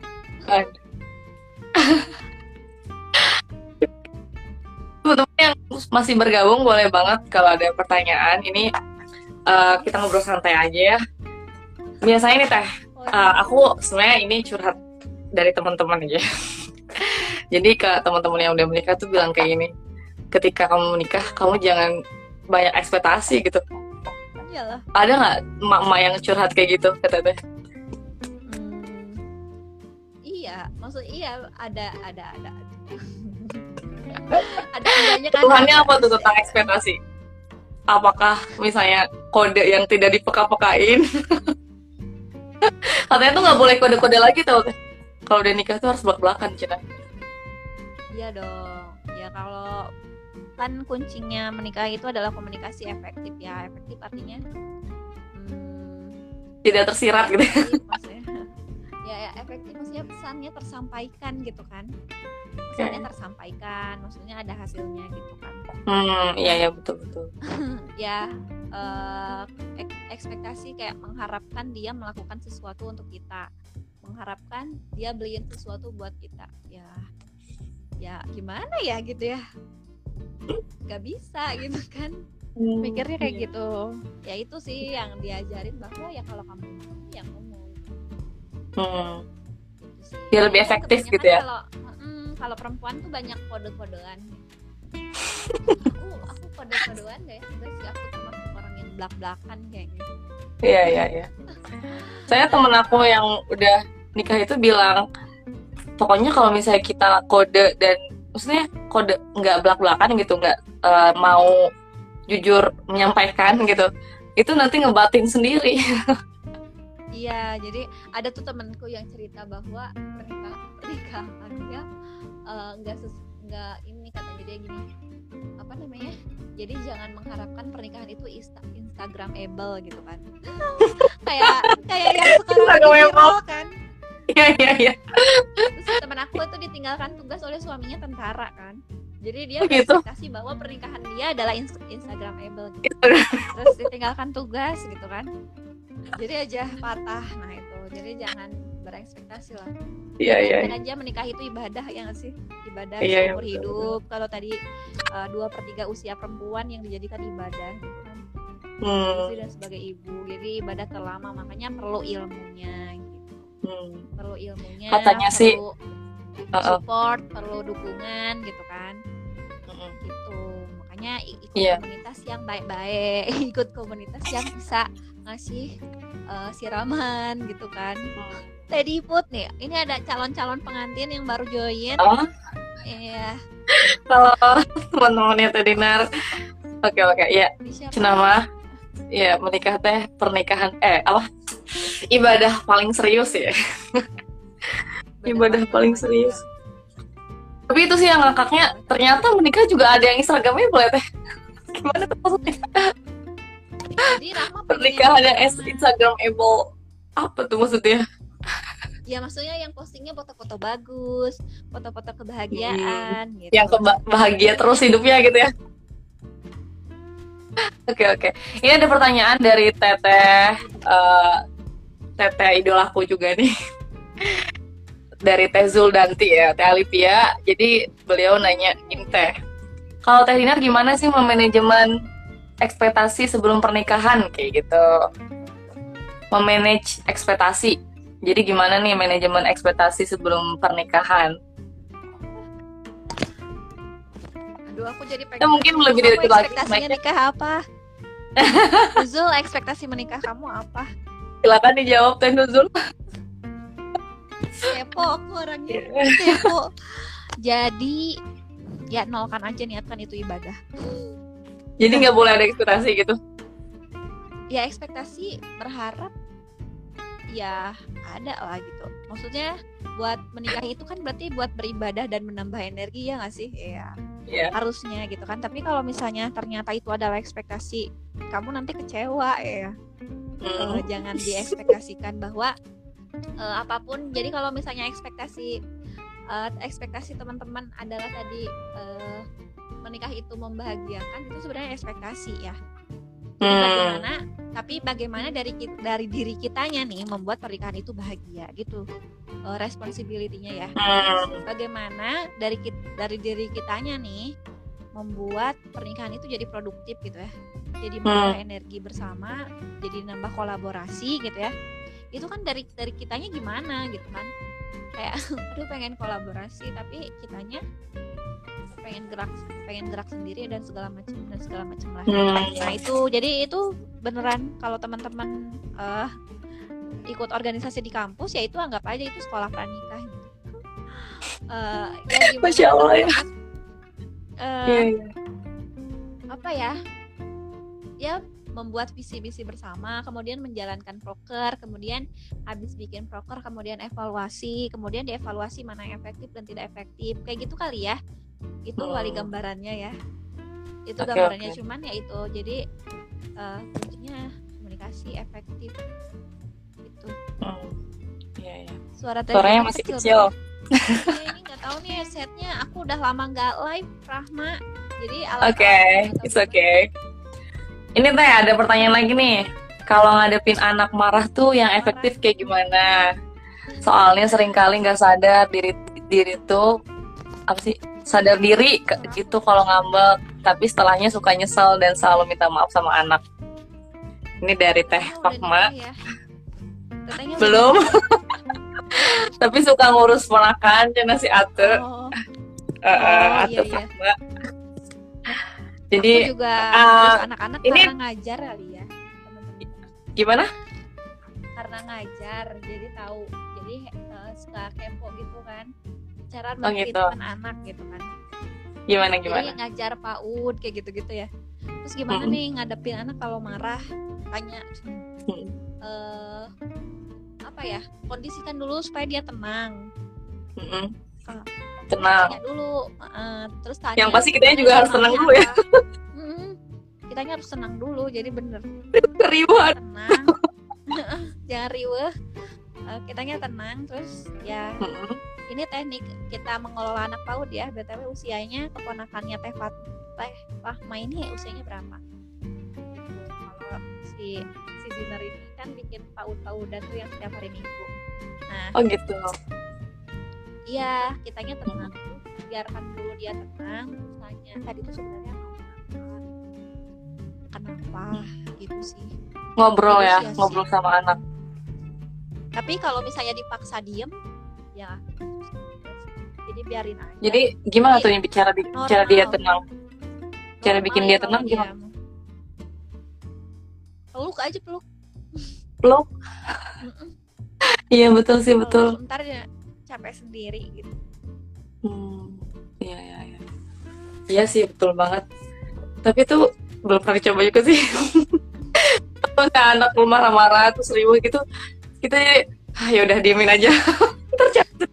Teman-teman yang masih bergabung boleh banget kalau ada pertanyaan ini eh, kita ngobrol santai aja ya. Biasanya nih teh, eh, aku sebenarnya ini curhat dari teman-teman aja. Jadi ke teman-teman yang udah menikah tuh bilang kayak gini, ketika kamu menikah kamu jangan banyak ekspektasi gitu. iyalah Ada nggak emak-emak yang curhat kayak gitu kata teh? Hmm, iya, maksud iya ada ada ada. ada kan. Tuhannya apa tuh tentang ekspektasi? Apakah misalnya kode yang tidak dipeka-pekain? Katanya tuh nggak boleh kode-kode lagi tau. Kalau udah nikah tuh harus belak-belakan Cina. Iya dong. Ya kalau kan kuncinya menikah itu adalah komunikasi efektif ya. Efektif artinya hmm, Tidak tersirat gitu. efektif maksudnya. ya, ya efektif maksudnya pesannya tersampaikan gitu kan. Pesannya tersampaikan, maksudnya ada hasilnya gitu kan. Hmm, iya ya betul betul. ya eh, ek- ekspektasi kayak mengharapkan dia melakukan sesuatu untuk kita mengharapkan dia beliin sesuatu buat kita ya ya gimana ya gitu ya? Nggak bisa gitu kan? Mikirnya kayak gitu. Ya itu sih yang diajarin bahwa ya kalau kamu mau ya ngomong Hmm, gitu sih. Biar lebih efektif gitu ya. kalau mm, kalau perempuan tuh banyak kode-kodean. Aku aku kode-kodean deh. Sih aku termasuk orang yang belak-belakan kayaknya Iya iya iya. Saya temen aku yang udah nikah itu bilang, pokoknya kalau misalnya kita kode dan maksudnya kode nggak belak-belakan gitu, nggak eh, mau jujur menyampaikan gitu, itu nanti ngebatin sendiri. Iya, jadi ada tuh temenku yang cerita bahwa pernikahan pernikahannya eh, nggak ses- nggak ini katanya dia gini apa namanya? Jadi jangan mengharapkan pernikahan itu insta Instagramable gitu kan? kayak kayak yang sekarang lagi Instagramable. viral kan? Iya iya iya. Terus teman aku itu ditinggalkan tugas oleh suaminya tentara kan? Jadi dia Oh, gitu? berekspektasi bahwa pernikahan dia adalah ins- Instagramable gitu. terus ditinggalkan tugas gitu kan. Jadi aja patah. Nah itu. Jadi jangan berekspektasi lah. Iya iya. Dan aja menikah itu ibadah ya nggak sih? Ibadah Iya, iya, seumur hidup. kalau tadi uh, dua per tiga usia perempuan yang dijadikan ibadah gitu kan. Hmm, dan sebagai ibu. Jadi ibadah terlama makanya perlu ilmunya gitu hmm. perlu ilmunya Katanya sih, perlu Uh-uh. support perlu dukungan gitu kan? Mm-mm. gitu. Makanya ikut Iya. komunitas yang baik-baik. Ikut komunitas yang bisa ngasih uh, siraman gitu kan? Teddy Put nih ini ada calon-calon pengantin yang baru join. Oh, iya. Kalau teman-temannya teh Dinar, oke oke, ya? Cenama, ya menikah teh pernikahan eh apa ibadah paling serius ya. ibadah paling serius. Tapi itu sih yang ngakaknya ternyata menikah juga ada yang Instagramnya boleh teh. Gimana tuh maksudnya? jadi Pernikahan yang Instagramable apa tuh maksudnya? ya maksudnya yang postingnya foto-foto bagus foto-foto kebahagiaan gitu Hmm. Yang keba- bahagia terus hidupnya gitu ya. Oke oke. Ini ada pertanyaan dari Teteh eh, Teteh idolaku juga nih. dari Teh Zuldanti ya, Teh Alipia. Jadi beliau nanya ini Teh, kalau Teh Dinar gimana sih memanajemen ekspektasi sebelum pernikahan kayak gitu? Memanage ekspektasi. Jadi gimana nih manajemen ekspektasi sebelum pernikahan? Aduh, aku jadi pengen. Ya, mungkin lebih dari itu lagi. ekspektasinya nikah apa? Zul, ekspektasi menikah kamu apa? Silakan dijawab Teh Nuzul. Kepo aku orangnya. Kepo. Jadi ya nolkan aja niatkan itu ibadah. Jadi nggak boleh ada ekspektasi gitu. Ya ekspektasi berharap ya ada lah gitu. Maksudnya buat menikah itu kan berarti buat beribadah dan menambah energi ya nggak sih? Iya. Iya. harusnya gitu kan tapi kalau misalnya ternyata itu adalah ekspektasi kamu nanti kecewa ya Hmm. Eh, jangan diekspektasikan bahwa eh, apa pun jadi kalau misalnya ekspektasi eh, ekspektasi teman-teman adalah tadi eh, menikah itu membahagiakan itu sebenarnya ekspektasi ya Jadi Hmm. bagaimana tapi bagaimana dari dari diri kitanya nih membuat pernikahan itu bahagia gitu Eh, responsibility-nya ya Hmm. bagaimana dari dari diri kitanya nih membuat pernikahan itu jadi produktif gitu ya jadi menambah energi bersama jadi nambah kolaborasi gitu ya itu kan dari dari kitanya gimana gitu kan kayak aduh pengen kolaborasi tapi kitanya pengen gerak pengen gerak sendiri dan segala macam dan segala macam lah Hmm. nah itu jadi itu beneran kalau teman-teman eh, ikut organisasi di kampus ya itu anggap aja itu sekolah pranikah gitu. Eh, ya Masya Allah ya. eh, Iya, iya. apa ya ya membuat visi-visi bersama kemudian menjalankan proker kemudian habis bikin proker kemudian evaluasi kemudian dievaluasi mana yang efektif dan tidak efektif kayak gitu kali ya itu Hmm. wali gambarannya ya itu Oke, gambarannya oke. cuman ya itu jadi eh, kuncinya komunikasi efektif itu Hmm. Iya, iya. suara Suaranya masih kecil. Iya, ini nggak tahu nih headsetnya aku udah lama nggak live Rahma jadi Oke, it's okay. Ini teh ada pertanyaan lagi nih. Kalau ngadepin anak marah tuh yang efektif kayak gimana? Soalnya sering kali nggak sadar diri diri tuh apa sih sadar diri gitu kalau ngambek, tapi setelahnya suka nyesel dan selalu minta maaf sama anak. Ini dari Teh Oh, Fakma. ya. Belum. tapi suka ngurus ponakan cina si Ate. Oh, eh, Oh, Ate iya, iya. Jadi aku juga ngurus anak-anak ini- karena ngajar kali ya teman-teman. gimana? karena ngajar jadi tahu jadi eh, suka kepo gitu kan cara Oh, gitu. anak gitu kan Gimana jadi gimana? ngajar PAUD kayak gitu-gitu ya terus gimana Mm-mm. nih ngadepin anak kalau marah tanya eh apa ya kondisikan dulu supaya dia tenang. Ah. Tenang. dulu eh, terus tanya Yang pasti kitanya juga harus tenang dulu ya. Mm-mm. kitanya harus tenang dulu jadi bener tenang jangan riweh Eh, kitanya tenang terus ya Mm-mm. ini teknik kita mengelola anak PAUD ya btw usianya keponakannya Teh Fat Teh Fahma ini usianya berapa kalau si si Dinar ini kan bikin PAUD-PAUDan tuh yang setiap hari minggu nah Oh gitu. Iya kitanya tenang biarkan dulu dia tenang terus tanya tadi tuh sebenarnya mau kenapa kenapa gitu sih Ngobrol Terus ya, ya sih. ngobrol sama anak. tapi kalau misalnya dipaksa diem ya jadi biarin aja Jadi gimana Jadi, tuh yang bicara normal. cara dia tenang? cara Normal bikin ya dia tenang gimana? peluk aja peluk Peluk. Iya betul sih betul. ntar dia capek sendiri gitu Hmm. Iya iya iya. Iya sih betul banget. Tapi tuh belum pernah dicoba juga sih. Kalau anak lu marah-marah terus riuh gitu, kita jadi ah ya udah diemin aja. Ntar capek.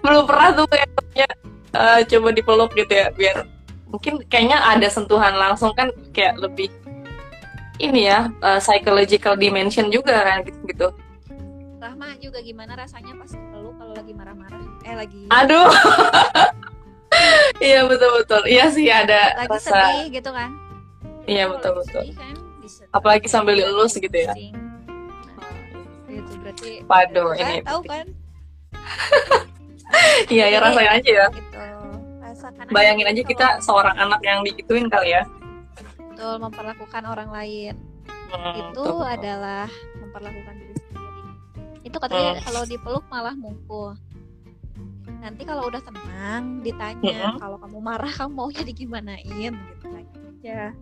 belum pernah tuh kayaknya eh, coba dipeluk gitu ya biar mungkin kayaknya ada sentuhan langsung kan kayak lebih ini ya eh, psychological dimension juga kan gitu. Rahma juga gimana rasanya pas peluk kalau lagi marah-marah? Eh lagi Aduh. iya betul betul. Iya sih ada lagi rasa sedih gitu kan? Iya, Kalau betul, lagi betul. sedih kan, Apalagi sambil dielus gitu ya. Nah, itu berarti Waduh, ini tahu kan? Iya ya rasain aja ya. Gitu. Rasakan bayangin aja kita seorang anak yang digituin kali ya. Betul memperlakukan orang lain. Hmm, itu betul, adalah memperlakukan itu katanya Hmm. kalau dipeluk malah mukul. Nanti kalau udah tenang ditanya Hmm. kalau kamu marah kamu maunya digimanain gitu kan. Ya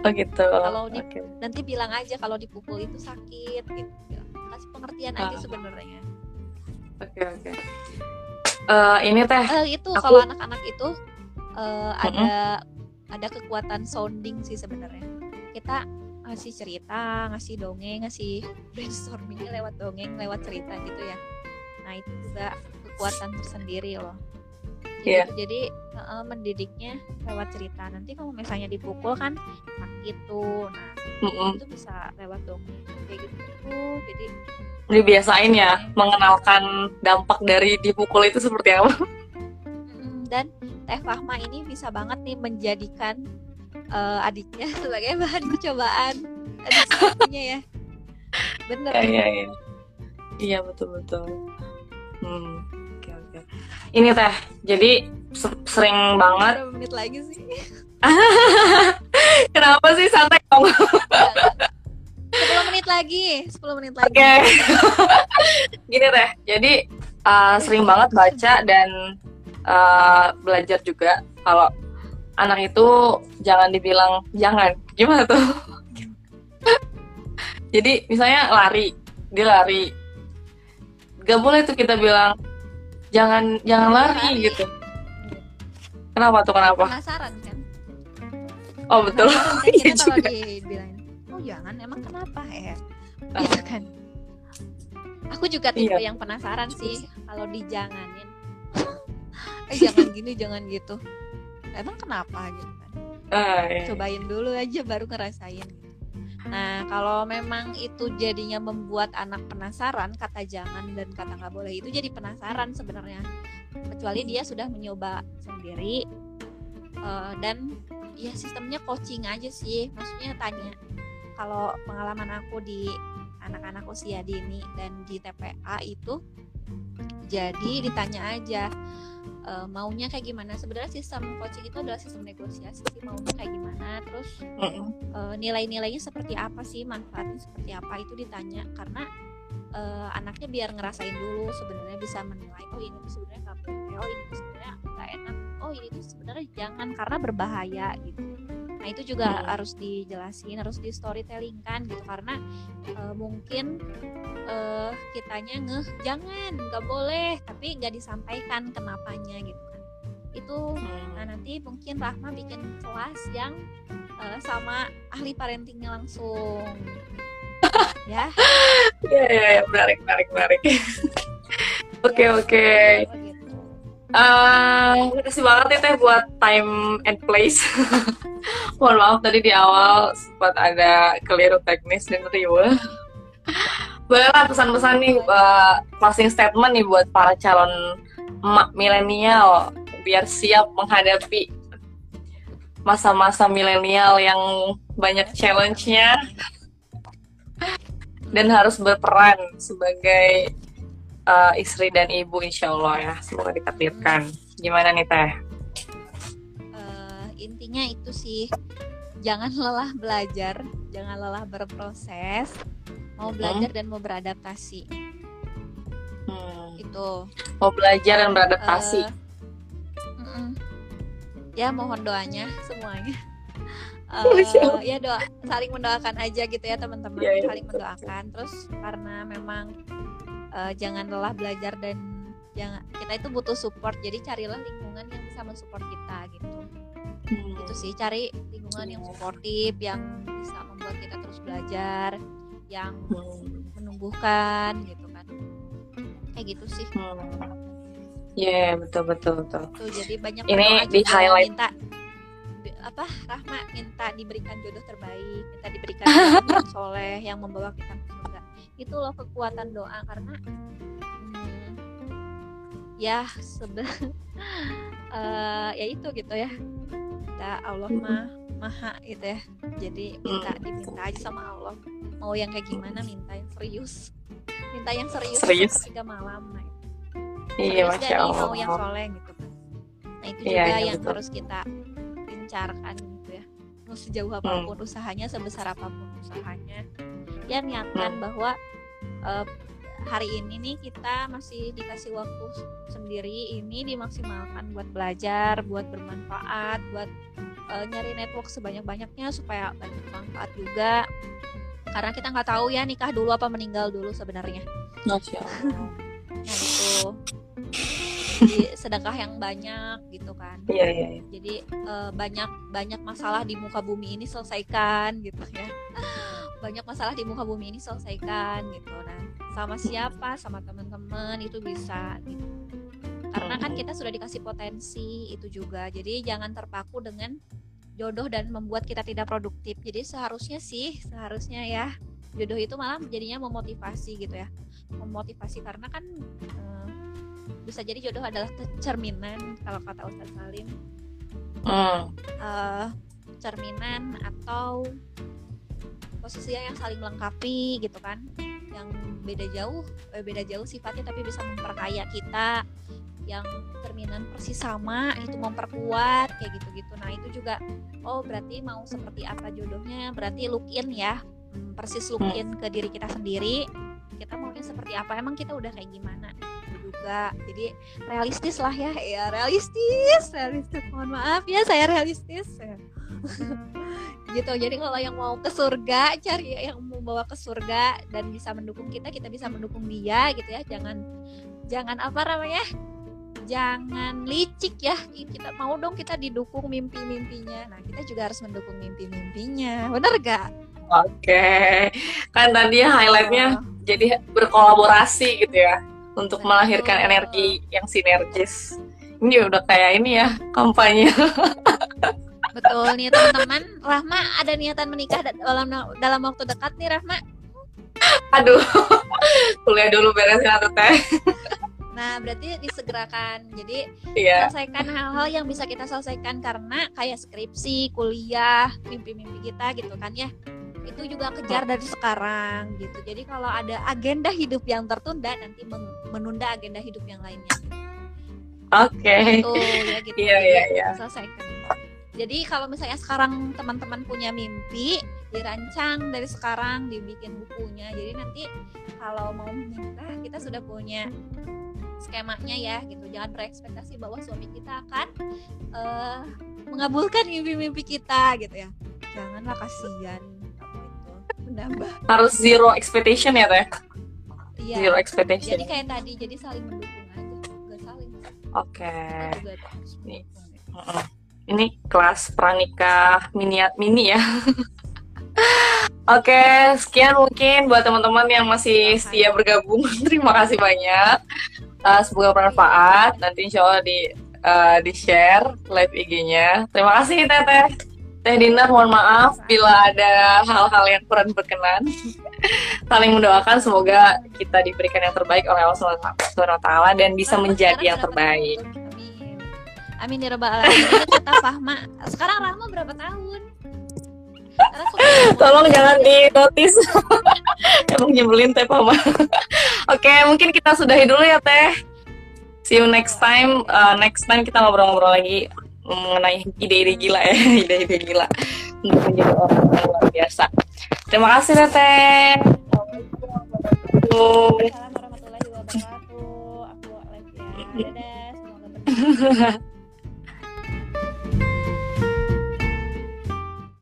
oh gitu. Kalau di- Oke. nanti bilang aja kalau dipukul itu sakit gitu. Kasih pengertian aja Ah. sebenarnya. Oke oke. Eh, ini teh Eh, itu Aku- kalau anak-anak itu eh, ada ada kekuatan sounding sih sebenarnya. Kita ngasih cerita ngasih dongeng ngasih brainstormingnya lewat dongeng lewat cerita gitu ya. Nah itu juga kekuatan tersendiri loh. Iya. jadi, jadi eh, mendidiknya lewat cerita. Nanti kalau misalnya dipukul kan sakit tuh nah mm-mm, itu bisa lewat dongeng. Kayak gitu. Tuh jadi dibiasain ya mengenalkan dampak dari dipukul itu seperti apa? Mm, dan Teh Fahma ini bisa banget nih menjadikan eh, adiknya sebagai bahan percobaan adik sepupunya ya bener Iya iya iya. Iya betul betul. Hmm. Oke oke. Ini teh, jadi se- sering banget. berapa menit lagi sih Kenapa sih santai dong? Sepuluh menit lagi 10 menit lagi Oke. Gini teh, jadi uh, sering banget baca dan uh, belajar juga kalau anak itu jangan dibilang jangan. Gimana tuh? jadi misalnya lari, dia lari. Gak boleh tuh kita bilang jangan jangan lari Lari. gitu. Kenapa tuh kenapa? penasaran kan Oh betul. penasaran kan Iya kita kalau juga. dibilangin oh jangan emang kenapa ya Ah. gitu kan aku juga tipe Iya. yang penasaran sih kalau dijanganin eh jangan gini jangan gitu emang kenapa gitu kan Ah, iya. cobain dulu aja baru ngerasain gitu. Nah, kalau memang itu jadinya membuat anak penasaran, kata jangan dan kata nggak boleh itu jadi penasaran sebenarnya. Kecuali dia sudah mencoba sendiri eh, dan ya sistemnya coaching aja sih. Maksudnya tanya. Kalau pengalaman aku di anak-anak usia dini dan di TPA itu jadi ditanya aja eh, maunya kayak gimana. Sebenarnya sistem coaching itu adalah sistem negosiasi sih maunya kayak gimana. Terus eh, nilai-nilainya seperti apa sih manfaatnya seperti apa itu ditanya. Karena eh, anaknya biar ngerasain dulu sebenarnya bisa menilai oh ini tuh sebenarnya nggak boleh oh ini tuh sebenarnya nggak enak oh ini tuh sebenarnya jangan karena berbahaya gitu nah itu juga Hmm. harus dijelasin harus di storytelling kan gitu karena eh, mungkin eh kitanya ngeh jangan nggak boleh tapi nggak disampaikan kenapanya gitu kan itu Nah nanti mungkin Rahma bikin kelas yang eh, sama ahli parentingnya langsung. ya. Iya iya iya, menarik menarik menarik. Oke oke. Oh, gitu. Makasih banget ya Teh buat time and place. Mohon maaf tadi di awal sempat ada keliru teknis dan riuh. Bolehlah pesan-pesan nih eh, closing statement nih buat para calon emak milenial. Biar siap menghadapi masa-masa milenial yang banyak challenge-nya. Dan harus berperan sebagai uh, istri dan ibu insya Allah ya. Semoga ditakdirkan gimana nih teh? Eh, intinya itu sih. Jangan lelah belajar, jangan lelah berproses, mau belajar dan mau beradaptasi. Hmm, Itu. mau belajar dan beradaptasi. Mm-mm. ya mohon doanya semuanya. Allah. ya doa saling mendoakan aja gitu ya teman-teman. Iya, iya, saling betul, mendoakan. Terus karena memang eh, jangan lelah belajar dan jangan kita itu butuh support. Jadi carilah lingkungan yang bisa mensupport kita gitu Hmm, itu sih cari lingkungan yang suportif yang bisa membuat kita terus belajar yang hmm, menumbuhkan gitu kan kayak gitu sih hmm. Ya betul betul betul. Tuh, jadi banyak Ini di juga, highlight. minta apa Rahma minta diberikan jodoh terbaik, minta diberikan yang soleh yang membawa kita ke surga. Itu loh kekuatan doa karena hmm, ya sebe eh, ya itu gitu ya. Kita Allah mah maha gitu ya. Jadi minta diminta aja sama Allah. Mau yang kayak gimana minta yang serius. Minta yang serius Serius. sepertiga malam. Nah, Iya, masya nih mau yang Allah. soleh gitu kan nah itu Iya, juga iya, yang betul. harus kita gencarkan gitu ya mau sejauh apa pun usahanya sebesar apa pun usahanya ya niatkan bahwa eh, hari ini nih kita masih dikasih waktu sendiri ini dimaksimalkan buat belajar buat bermanfaat buat eh, nyari network sebanyak-banyaknya supaya banyak manfaat juga. Karena kita nggak tahu ya nikah dulu apa meninggal dulu sebenarnya. Nah itu jadi sedekah yang banyak gitu kan. Iya, iya, iya. jadi eh, banyak banyak masalah di muka bumi ini selesaikan gitu ya banyak masalah di muka bumi ini selesaikan gitu. Nah sama siapa? Sama teman-teman itu bisa gitu. Karena kan kita sudah dikasih potensi itu juga. Jadi jangan terpaku dengan jodoh dan membuat kita tidak produktif. Jadi seharusnya sih seharusnya ya jodoh itu malah jadinya memotivasi gitu ya. Memotivasi karena kan eh, bisa jadi jodoh adalah cerminan kalau kata Ustadz Salim. Hmm. eh, cerminan atau posisi yang saling melengkapi gitu kan. Yang beda jauh eh, beda jauh sifatnya tapi bisa memperkaya kita. Yang cerminan persis sama itu memperkuat kayak gitu-gitu. Nah itu juga oh berarti mau seperti apa jodohnya? Berarti look in ya. Hmm, persis look in ke diri kita sendiri. Kita maunya seperti apa? Emang kita udah kayak gimana? Itu juga. Jadi realistis lah ya. Ya realistis. Realistis. Mohon maaf ya saya realistis. gitu jadi kalau yang mau ke surga cari yang mau bawa ke surga dan bisa mendukung kita kita bisa mendukung dia gitu ya jangan jangan apa namanya jangan licik ya kita mau dong kita didukung mimpi-mimpinya nah kita juga harus mendukung mimpi-mimpinya bener gak Oke, kan tadi highlightnya jadi berkolaborasi gitu ya untuk Betul. melahirkan energi yang sinergis. Ini udah kayak ini ya kampanye. betul nih teman-teman Rahma ada niatan menikah da- dalam dalam waktu dekat nih Rahma Aduh, kuliah dulu beresin atau teh. nah berarti disegerakan jadi Iya. selesaikan hal-hal yang bisa kita selesaikan karena kayak skripsi, kuliah, mimpi-mimpi kita gitu kan ya. Itu juga kejar dari sekarang gitu. Jadi kalau ada agenda hidup yang tertunda nanti men- menunda agenda hidup yang lainnya. Oke. Tuh ya gitu. Iya, iya, iya. Selesaikan. Jadi kalau misalnya sekarang teman-teman punya mimpi, dirancang dari sekarang, dibikin bukunya. Jadi nanti kalau mau menikah kita sudah punya skemanya ya gitu. Jangan berekspektasi bahwa suami kita akan eh, mengabulkan mimpi-mimpi kita gitu ya. Janganlah kasihan kamu itu menambah. Harus zero expectation ya teh. Iya. Zero expectation. Jadi kayak tadi, jadi saling mendukung aja, gak saling. Oke. Harus Nih. mendukung, gitu. Ini kelas pranikah mini mini ya. Oke, sekian mungkin buat teman-teman yang masih setia bergabung. Terima kasih banyak. Uh, semoga bermanfaat. Nanti insya Allah di uh, di share live IG-nya. Terima kasih Teteh. Teh Dinar, mohon maaf bila ada hal-hal yang kurang berkenan. Saling mendoakan semoga kita diberikan yang terbaik oleh Allah Subhanahu wa taala dan bisa menjadi yang terbaik. Amin. Ya rabbal alamin. Kata Fahma. Sekarang Rahma berapa tahun? Tolong jangan di notice. Emang nyebelin teh Pama. Oke, mungkin kita sudahi dulu ya teh. See you next time. Uh, next time kita ngobrol-ngobrol lagi mengenai ide-ide gila ya, ide-ide gila untuk menjadi orang yang luar biasa. Terima kasih teteh. Assalamualaikum. Assalamualaikum warahmatullahi wabarakatuh. Aku live ya. Dadah. Semoga bermanfaat.